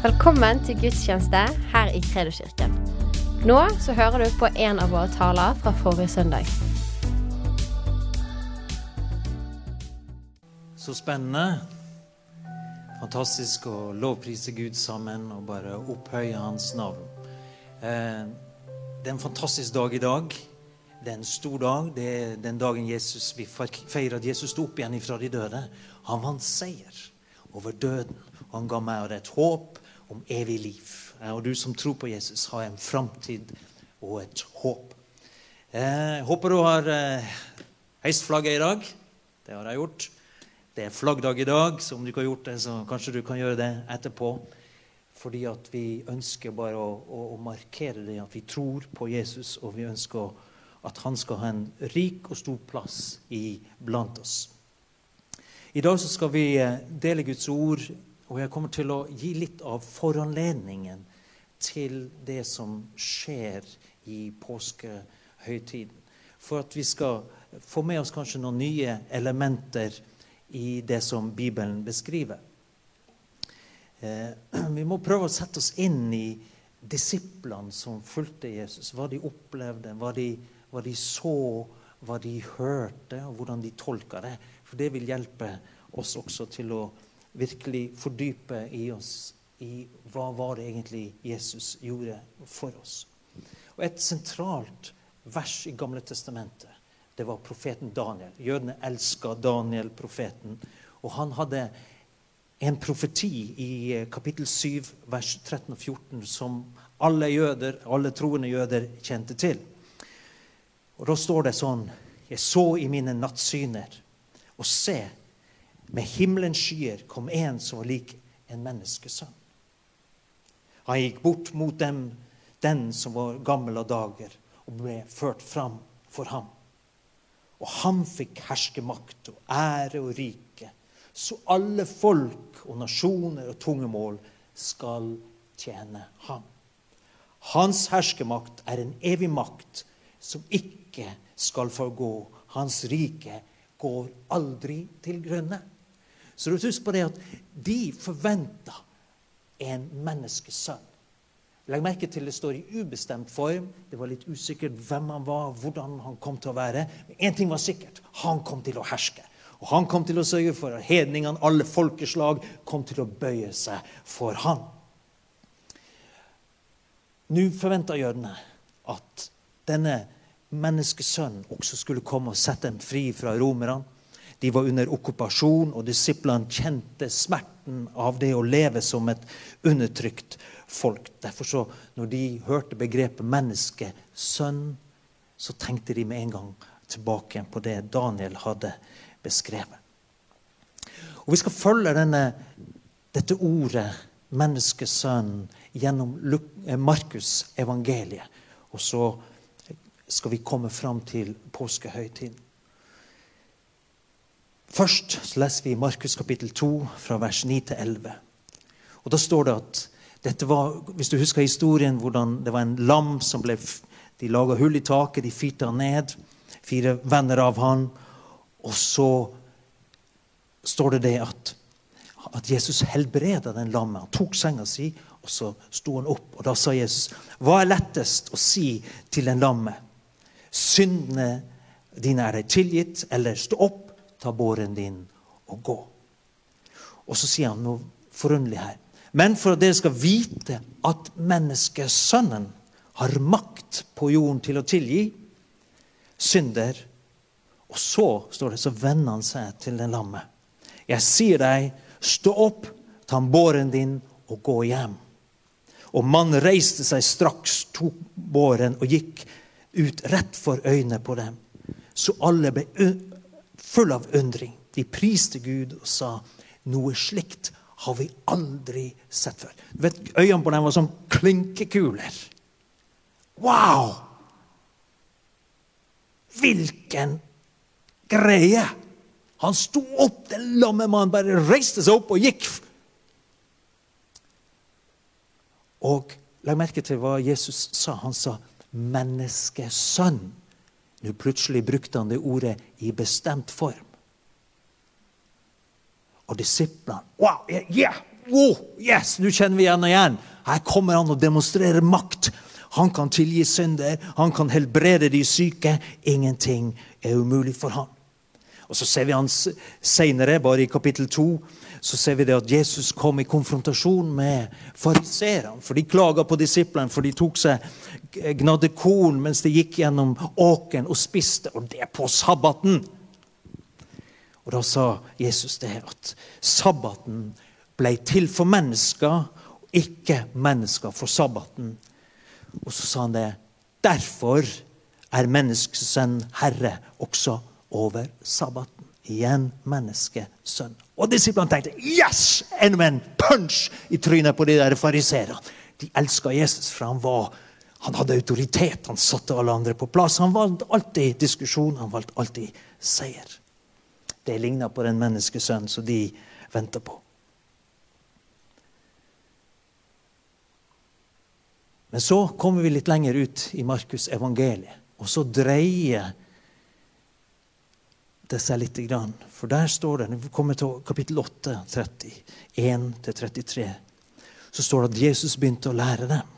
Velkommen til gudstjeneste her i Kredoskirken. Nå så hører du på en av våre taler fra forrige søndag. Så spennende. Fantastisk å lovprise Gud sammen og bare opphøye Hans navn. Eh, det er en fantastisk dag i dag. Det er en stor dag. Det er den dagen Jesus, vi feirer at Jesus sto opp igjen ifra de døde. Han vant seier over døden. Og han ga meg et håp om evig liv. Eh, og du som tror på Jesus, har en framtid og et håp. Jeg håper du har eh, heist flagget i dag. Det har jeg gjort. Det er flaggdag i dag, så om du ikke har gjort det, så kanskje du kan gjøre det etterpå. Fordi at vi ønsker bare å, å, å markere det at vi tror på Jesus, og vi ønsker at han skal ha en rik og stor plass blant oss. I dag så skal vi eh, dele Guds ord, og jeg kommer til å gi litt av foranledningen til det som skjer i påskehøytiden. For at vi skal få med oss kanskje noen nye elementer i det som Bibelen beskriver. Eh, vi må prøve å sette oss inn i disiplene som fulgte Jesus. Hva de opplevde, hva de, hva de så, hva de hørte, og hvordan de tolka det. For det vil hjelpe oss også til å virkelig fordype i oss i hva var det egentlig Jesus gjorde for oss. Og Et sentralt vers i Gamle testamentet det var profeten Daniel. Jødene elska Daniel, profeten. Og han hadde en profeti i eh, kapittel 7, vers 13 og 14, som alle jøder, alle troende jøder kjente til. Og Da står det sånn Jeg så i mine nattsyner, og se, med himmelens skyer kom en som var lik en menneskesønn. Han gikk bort mot dem, den som var gammel av dager, og ble ført fram for ham. Og han fikk herskermakt og ære og rike, så alle folk og nasjoner og tungemål skal tjene ham. Hans herskermakt er en evig makt som ikke skal forgå. Hans rike går aldri til grunne. Så du husk på det at de forventa en menneskesønn. Legg merke til det står i ubestemt form. Det var litt usikkert hvem han var, hvordan han kom til å være. Men én ting var sikkert. Han kom til å herske. Og han kom til å sørge for at hedningene, alle folkeslag, kom til å bøye seg for han. Nå forventa jødene at denne menneskesønnen også skulle komme og sette dem fri fra romerne. De var under okkupasjon, og disiplene kjente smerten av det å leve som et undertrykt folk. Derfor så, når de hørte begrepet menneskesønn, så tenkte de med en gang tilbake på det Daniel hadde beskrevet. Og Vi skal følge denne, dette ordet, menneskesønn, gjennom eh, Markus evangeliet. Og så skal vi komme fram til påskehøytiden. Først leser vi Markus kapittel 2, fra vers 9 til 11. Og Da står det at dette var, Hvis du husker historien, hvordan det var en lam som ble De laga hull i taket, de fyrte han ned. Fire venner av han. Og så står det det at, at Jesus helbreda den lammet. Han tok senga si, og så sto han opp. Og da sa Jesus, 'Hva er lettest å si til en lamme?' 'Syndene dine er deg tilgitt.' Eller 'Stå opp, ta båren din og gå.' Og så sier han noe forunderlig her men for at dere skal vite at menneskesønnen har makt på jorden til å tilgi synder. Og så, står det, så vender han seg til den lamme. Jeg sier deg, stå opp, ta båren din og gå hjem. Og mannen reiste seg straks, tok båren og gikk ut rett for øynene på dem. Så alle ble full av undring. De priste Gud og sa noe slikt har vi aldri sett før. Du vet, Øynene på dem var som klinkekuler. Wow! Hvilken greie! Han sto opp, den lamme mannen bare reiste seg opp og gikk. Og legg merke til hva Jesus sa. Han sa 'menneskesønn'. Nå plutselig brukte han det ordet i bestemt form og disiplene. Wow, yeah, wow, yes, nå kjenner vi igjen og igjen. Her kommer han og demonstrerer makt. Han kan tilgi synder, han kan helbrede de syke. Ingenting er umulig for han. Og Så ser vi han senere, bare i kapittel 2, så ser vi det at Jesus kom i konfrontasjon med fariseerne. For de klaga på disiplene, for de tok seg gnadde korn mens de gikk gjennom åkeren og spiste, og det på sabbaten. Og Da sa Jesus det at sabbaten ble til for mennesker, og ikke mennesker for sabbaten. Og så sa han det. Derfor er menneskesønn herre også over sabbaten. Igjen menneskesønn. Og disiplene tenkte yes! Enda en punch i trynet på de der fariseerne. De elska Jesus, for han, var, han hadde autoritet. Han satte alle andre på plass. Han valgte alltid diskusjon, han valgte alltid seier. Det ligna på den menneskesønnen som de venta på. Men så kommer vi litt lenger ut i Markus evangeliet, og så dreier det seg litt. For der står det, når vi kommer til kapittel 8, 31-33, så står det at Jesus begynte å lære dem.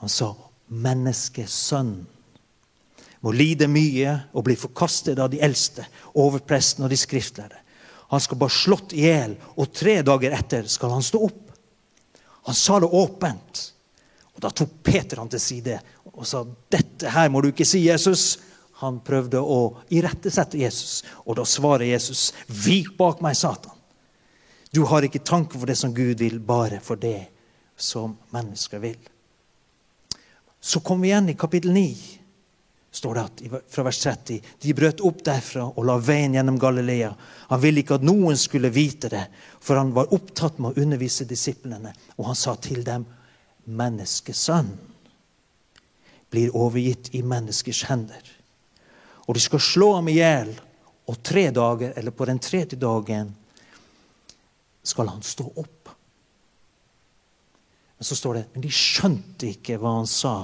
Han sa, 'Menneskesønn' må lide mye og bli forkastet av de eldste, overpresten og de skriftlærde. Han skal bare slått i hjel, og tre dager etter skal han stå opp. Han sa det åpent. Og Da tok Peter han til side og sa dette her må du ikke si, Jesus. Han prøvde å irettesette Jesus, og da svarer Jesus, vik bak meg, Satan. Du har ikke tanke for det som Gud vil, bare for det som mennesker vil. Så kommer vi igjen i kapittel 9 står det at, fra vers 30. De brøt opp derfra og la veien gjennom Galilea. Han ville ikke at noen skulle vite det, for han var opptatt med å undervise disiplene. Og han sa til dem, menneskesønn blir overgitt i menneskers hender. Og de skal slå ham i hjel, og tre dager, eller på den tredje dagen skal han stå opp. Men så står det men de skjønte ikke hva han sa.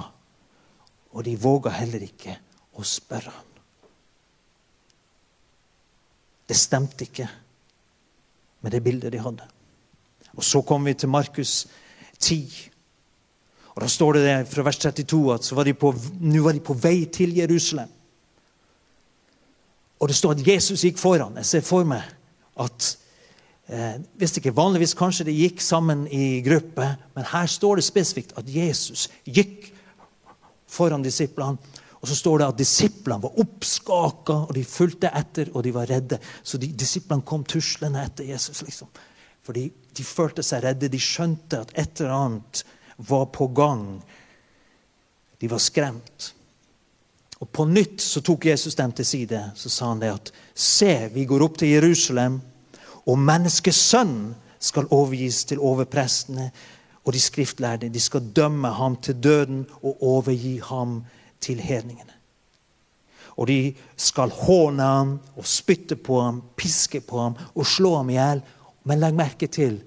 Og de våga heller ikke å spørre ham. Det stemte ikke med det bildet de hadde. Og Så kommer vi til Markus 10. Og Da står det fra vers 32 at var på, nå var de på vei til Jerusalem. Og det står at Jesus gikk foran. Jeg ser for meg at eh, Visste ikke, Vanligvis kanskje de gikk sammen i gruppe, men her står det spesifikt at Jesus gikk foran disiplene. Og så står det at disiplene var oppskaka, og de fulgte etter, og de var redde. Så de, disiplene kom tuslende etter Jesus. liksom. Fordi de følte seg redde. De skjønte at et eller annet var på gang. De var skremt. Og På nytt så tok Jesus dem til side. Så sa han det at se, vi går opp til Jerusalem, og menneskesønnen skal overgis til overprestene og de skriftlærde. De skal dømme ham til døden og overgi ham til hedningene. Og de skal håne ham og spytte på ham, piske på ham og slå ham i hjel. Men legg merke til,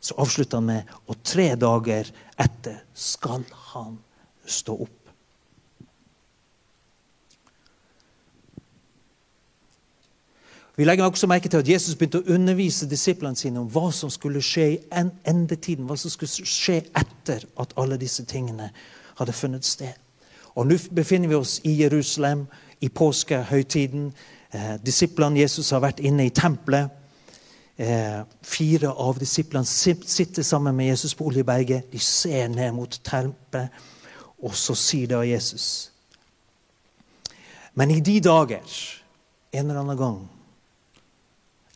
så avslutter han med og tre dager etter skal han stå opp. Vi legger også merke til at Jesus begynte å undervise disiplene sine om hva som skulle skje i endetiden, hva som skulle skje etter at alle disse tingene hadde funnet sted. Og Nå befinner vi oss i Jerusalem i påskehøytiden. Eh, disiplene Jesus har vært inne i tempelet. Eh, fire av disiplene sitter sammen med Jesus på Oljeberget. De ser ned mot tempelet, og så sier da Jesus Men i de dager, en eller annen gang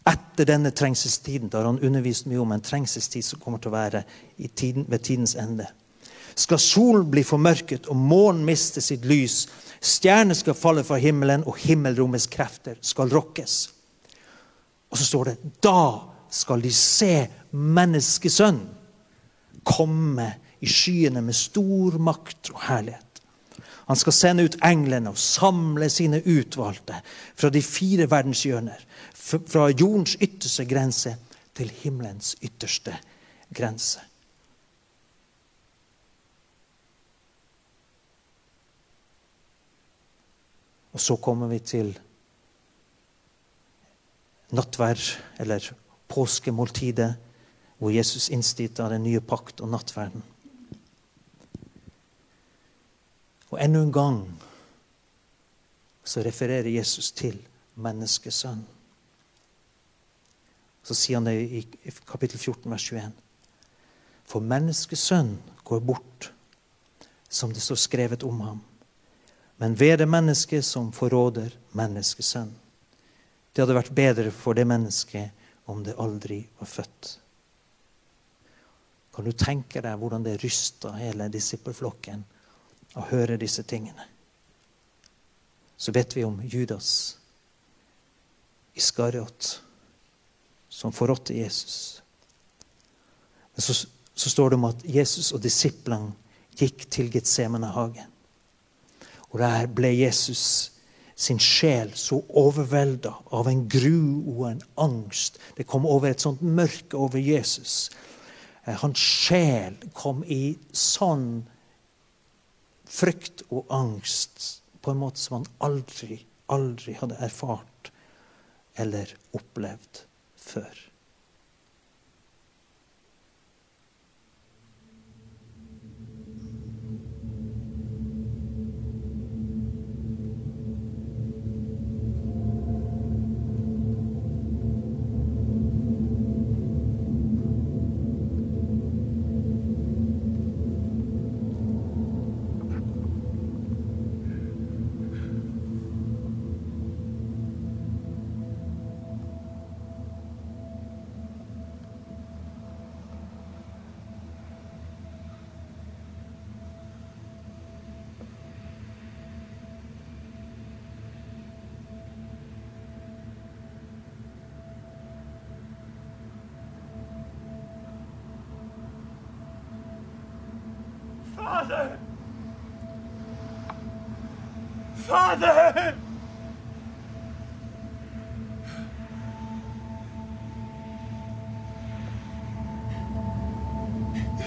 etter denne trengselstiden, da har han undervist mye om en trengselstid som kommer til å være tiden, ved tidens ende. Skal solen bli formørket og månen miste sitt lys, stjerner skal falle fra himmelen, og himmelrommets krefter skal rokkes. Og så står det da skal de se menneskesønn komme i skyene med stor makt og herlighet. Han skal sende ut englene og samle sine utvalgte fra de fire verdenshjørner fra jordens ytterste grense til himmelens ytterste grense. Og så kommer vi til nattverd, eller påskemåltidet, hvor Jesus innstifter den nye pakt og nattverden. Og enda en gang så refererer Jesus til menneskesønn. Så sier han det i kapittel 14, vers 21. For menneskesønn går bort, som det står skrevet om ham. Men ved det mennesket som forråder menneskesønn. Det hadde vært bedre for det mennesket om det aldri var født. Kan du tenke deg hvordan det rysta hele disippelflokken å høre disse tingene? Så vet vi om Judas Iskariot som forrådte Jesus. Men så, så, står det om at Jesus og disiplene gikk til Getsemanehagen. Og der ble Jesus sin sjel så overvelda av en gru og en angst. Det kom over et sånt mørke over Jesus. Eh, hans sjel kom i sånn frykt og angst på en måte som han aldri, aldri hadde erfart eller opplevd før.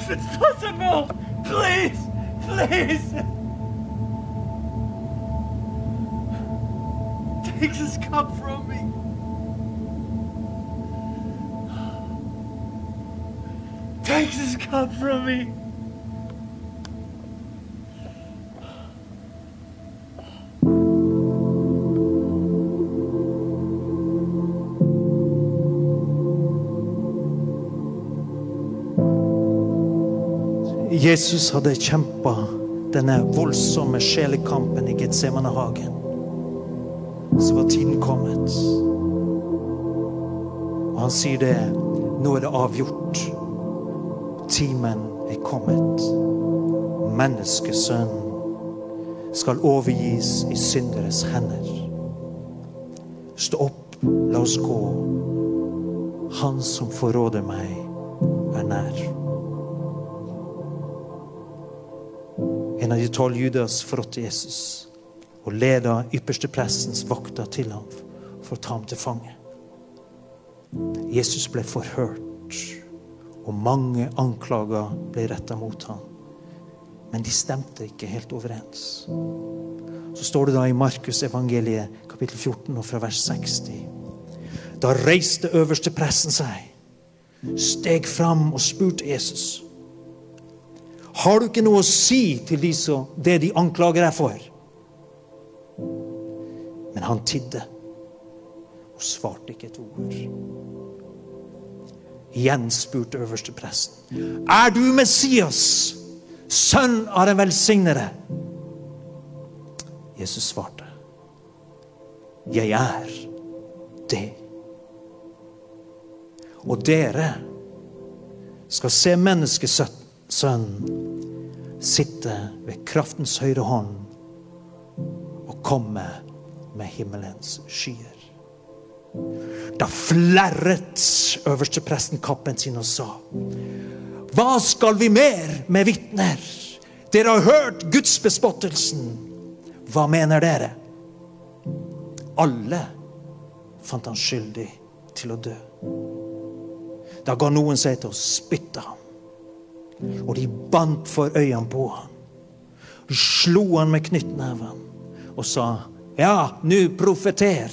If it's possible, please, please! Take this cup from me. Take this cup from me. Jesus hadde kjempa denne voldsomme sjelekampen i Getsemanehagen, så var tiden kommet. Og han sier det nå er det avgjort. Timen er kommet. Menneskesønn skal overgis i synderes hender. Stå opp, la oss gå. Han som forråder meg, er nær. En av de tolv Judas forrådte Jesus og leda yppersteprestens vakter til ham for å ta ham til fange. Jesus ble forhørt, og mange anklager ble retta mot ham. Men de stemte ikke helt overens. Så står det da i Markus evangeliet kapittel 14 og fra vers 60. Da reiste øverste presten seg, steg fram og spurte Jesus. Har du ikke noe å si til de som, det de anklager deg for? Men han tidde og svarte ikke et ord. Igjen spurte øverstepresten. Er du Messias, sønn av den velsignede? Jesus svarte. Jeg er det. Og dere skal se menneskesønn sitte ved kraftens høyre hånd og komme med himmelens skyer. Da flerret øverstepresten kappen sin og sa Hva skal vi mer med vitner? Dere har hørt gudsbespottelsen. Hva mener dere? Alle fant han skyldig til å dø. Da ga noen seg til å spytte ham. Og de bandt for øynene på ham. Slo han med knyttneven og sa, Ja, nå profeter.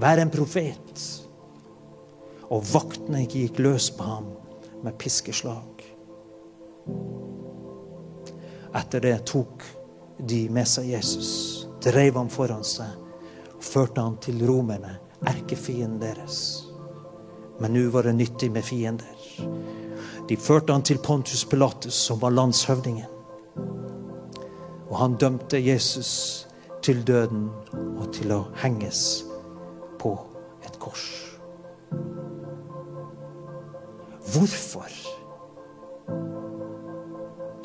Vær en profet. Og vaktene gikk løs på ham med piskeslag. Etter det tok de med seg Jesus, drev ham foran seg førte ham til romerne, erkefienden deres. Men nå var det nyttig med fiender. De førte han til Pontus Pilatus, som var landshøvdingen. Og han dømte Jesus til døden og til å henges på et kors. Hvorfor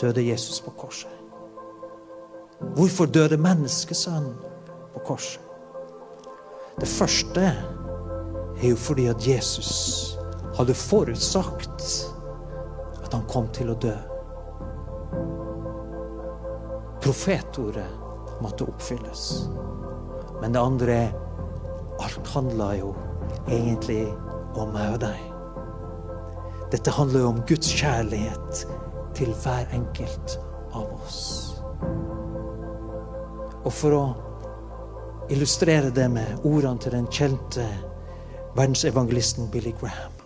døde Jesus på korset? Hvorfor døde menneskesønnen på korset? Det første er jo fordi at Jesus hadde forutsagt at han kom til å dø. Profetordet måtte oppfylles. Men det andre er alt handla jo egentlig om meg og deg. Dette handler jo om Guds kjærlighet til hver enkelt av oss. Og for å illustrere det med ordene til den kjente verdensevangelisten Billy Graham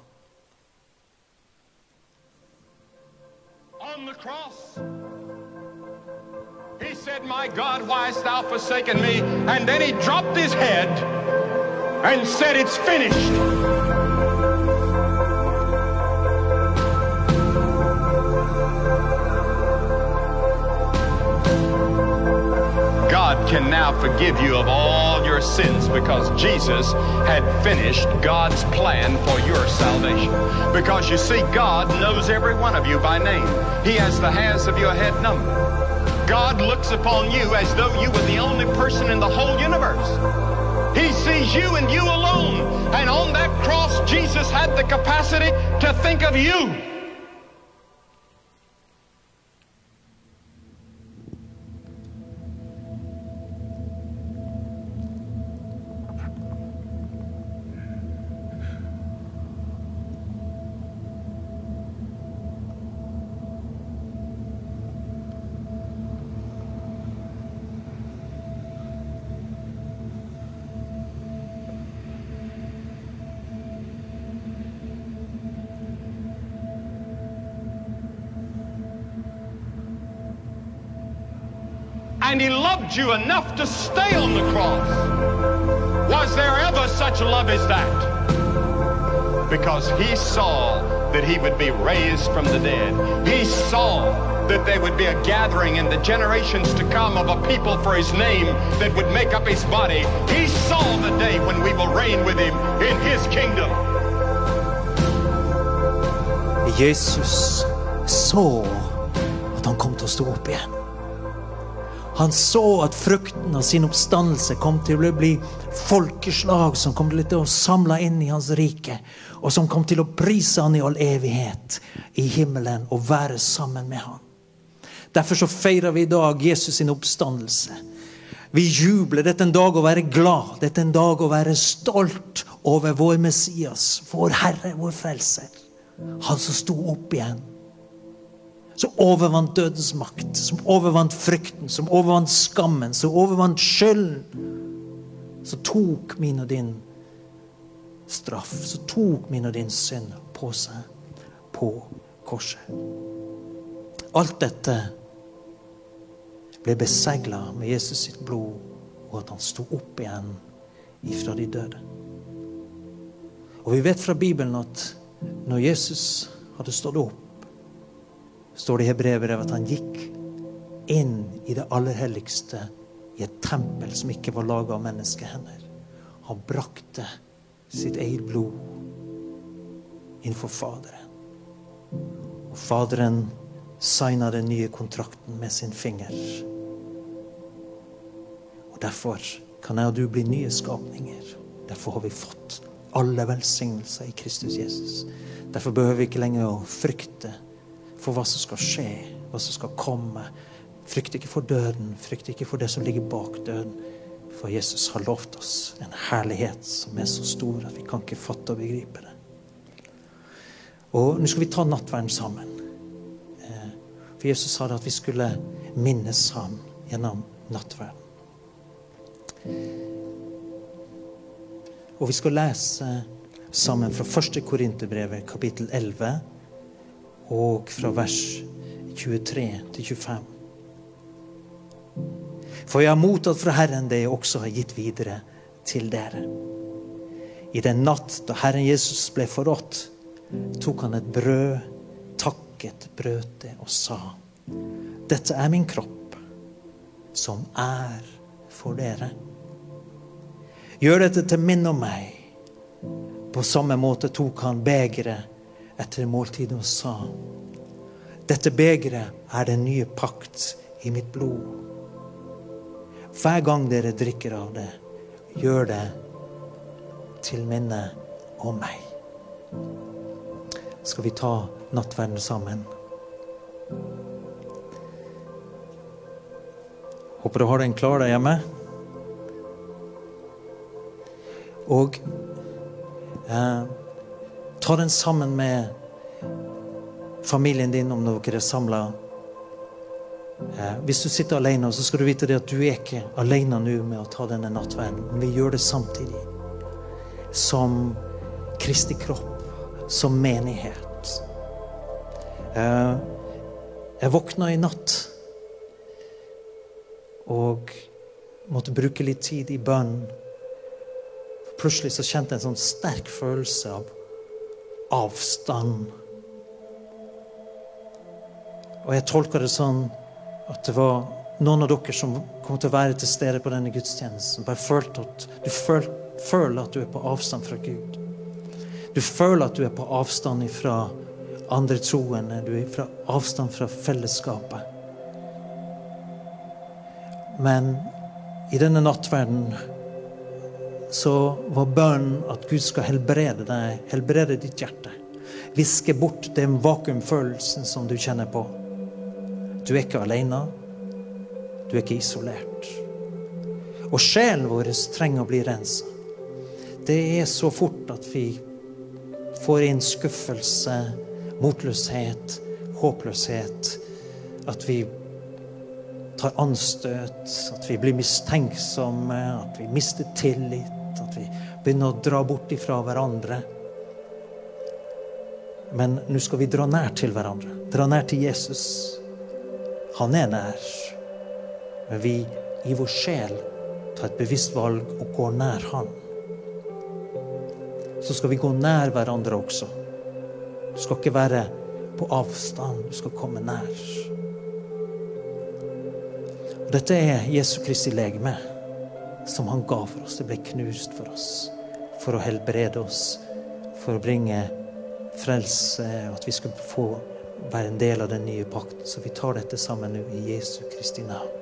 My God, why hast thou forsaken me? And then he dropped his head and said, It's finished. God can now forgive you of all your sins because Jesus had finished God's plan for your salvation. Because you see, God knows every one of you by name, He has the hairs of your head numbered. God looks upon you as though you were the only person in the whole universe. He sees you and you alone. And on that cross, Jesus had the capacity to think of you. And he loved you enough to stay on the cross. Was there ever such love as that? Because he saw that he would be raised from the dead. He saw that there would be a gathering in the generations to come of a people for his name that would make up his body. He saw the day when we will reign with him in his kingdom. Jesus så at han kom til å stå opp igjen. Han så at frukten av sin oppstandelse kom til å bli folkeslag som kom til å samle inn i hans rike, og som kom til å prise han i all evighet i himmelen og være sammen med han. Derfor så feirer vi i dag Jesus sin oppstandelse. Vi jubler. Dette er en dag å være glad. Dette er en dag å være stolt over vår Messias, vår Herre, vår Frelser. Han som sto opp igjen. Som overvant dødens makt, som overvant frykten, som overvant skammen, som overvant skylden. Som tok min og din straff, som tok min og din synd på seg på korset. Alt dette ble besegla med Jesus sitt blod, og at han sto opp igjen ifra de døde. Og vi vet fra Bibelen at når Jesus hadde stått opp, står det i Hebrevet at han gikk inn i det aller helligste i et tempel som ikke var laga av menneskehender. Han brakte sitt eget blod innenfor Faderen. Og Faderen signa den nye kontrakten med sin finger. Og Derfor kan jeg og du bli nye skapninger. Derfor har vi fått alle velsignelser i Kristus Jesus. Derfor behøver vi ikke lenger å frykte for hva som skal skje, hva som skal komme. Frykt ikke for døden, frykt ikke for det som ligger bak døden. For Jesus har lovt oss en herlighet som er så stor at vi kan ikke fatte og begripe det. Og nå skal vi ta nattverden sammen. Eh, For Jesus sa det at vi skulle minnes ham gjennom nattverden. Og vi skal lese sammen fra første Korinterbrevet, kapittel 11, og fra vers 23 til 25. For jeg har mottatt fra Herren det jeg også har gitt videre til dere. I den natt da Herren Jesus ble forrådt, tok han et brød, takket, brøt det og sa:" Dette er min kropp, som er for dere. Gjør dette til minne om meg. På samme måte tok han begeret etter måltidet og sa:" Dette begeret er den nye pakt i mitt blod. Hver gang dere drikker av det, gjør det til minne om meg. Skal vi ta nattverden sammen? Håper du har den klar der hjemme. Og eh, ta den sammen med familien din om dere er samla. Eh, hvis du sitter alene, så skal du vite at du er ikke alene nå med å ta denne nattverden. Men vi gjør det samtidig. Som Kristi kropp. Som menighet. Eh, jeg våkna i natt og måtte bruke litt tid i bønn. Plutselig så kjente jeg en sånn sterk følelse av avstand. Og jeg tolker det sånn at det var noen av dere som kom til å være til stede på denne gudstjenesten. Bare følte at Du føl, føler at du er på avstand fra Gud. Du føler at du er på avstand fra andre troende. Du er på avstand fra fellesskapet. Men i denne nattverden så var bønnen at Gud skal helbrede deg, helbrede ditt hjerte. Viske bort den vakuumfølelsen som du kjenner på. Du er ikke alene. Du er ikke isolert. Og sjelen vår trenger å bli rensa. Det er så fort at vi får inn skuffelse, motløshet, håpløshet. At vi tar anstøt, at vi blir mistenksomme, at vi mister tillit, begynner å dra bort ifra hverandre. Men nå skal vi dra nær til hverandre. Dra nær til Jesus. Han er nær. Men vi i vår sjel tar et bevisst valg og går nær Han. Så skal vi gå nær hverandre også. Du skal ikke være på avstand, du skal komme nær. Og dette er Jesu Kristi legeme, som han ga for oss. Det ble knust for oss for å helbrede oss, for å bringe frelse, at vi skulle få være en del av den nye pakten. Så vi tar dette sammen nå i Jesu Kristi navn.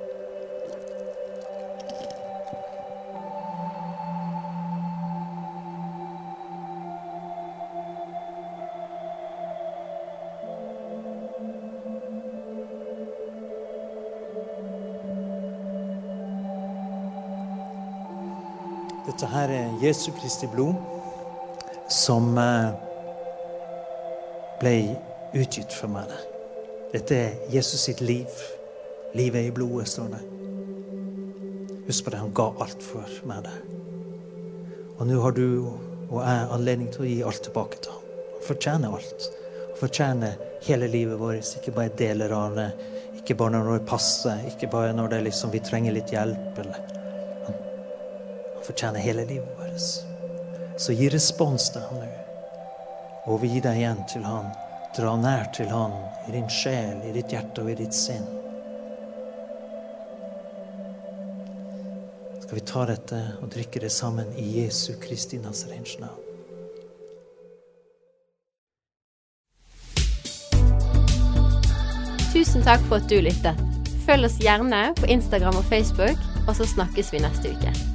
Jesu Kristi blod som eh, ble utgitt for meg. Dette er Jesus sitt liv. Livet i blodet, står det. Husk på det, han ga alt for meg. det. Og nå har du og jeg anledning til å gi alt tilbake til ham. Han fortjener alt. Han fortjener hele livet vårt, ikke bare deler av det. Ikke bare når det passer, ikke bare når det liksom, vi trenger litt hjelp. Eller. Han, han fortjener hele livet vårt. Så gi respons til ham nå. Overgi deg igjen til han. Dra nær til Han i din sjel, i ditt hjerte og i ditt sinn. Skal vi ta dette og drikke det sammen i Jesu Kristi Nazarens navn? Tusen takk for at du lyttet. Følg oss gjerne på Instagram og Facebook, og så snakkes vi neste uke.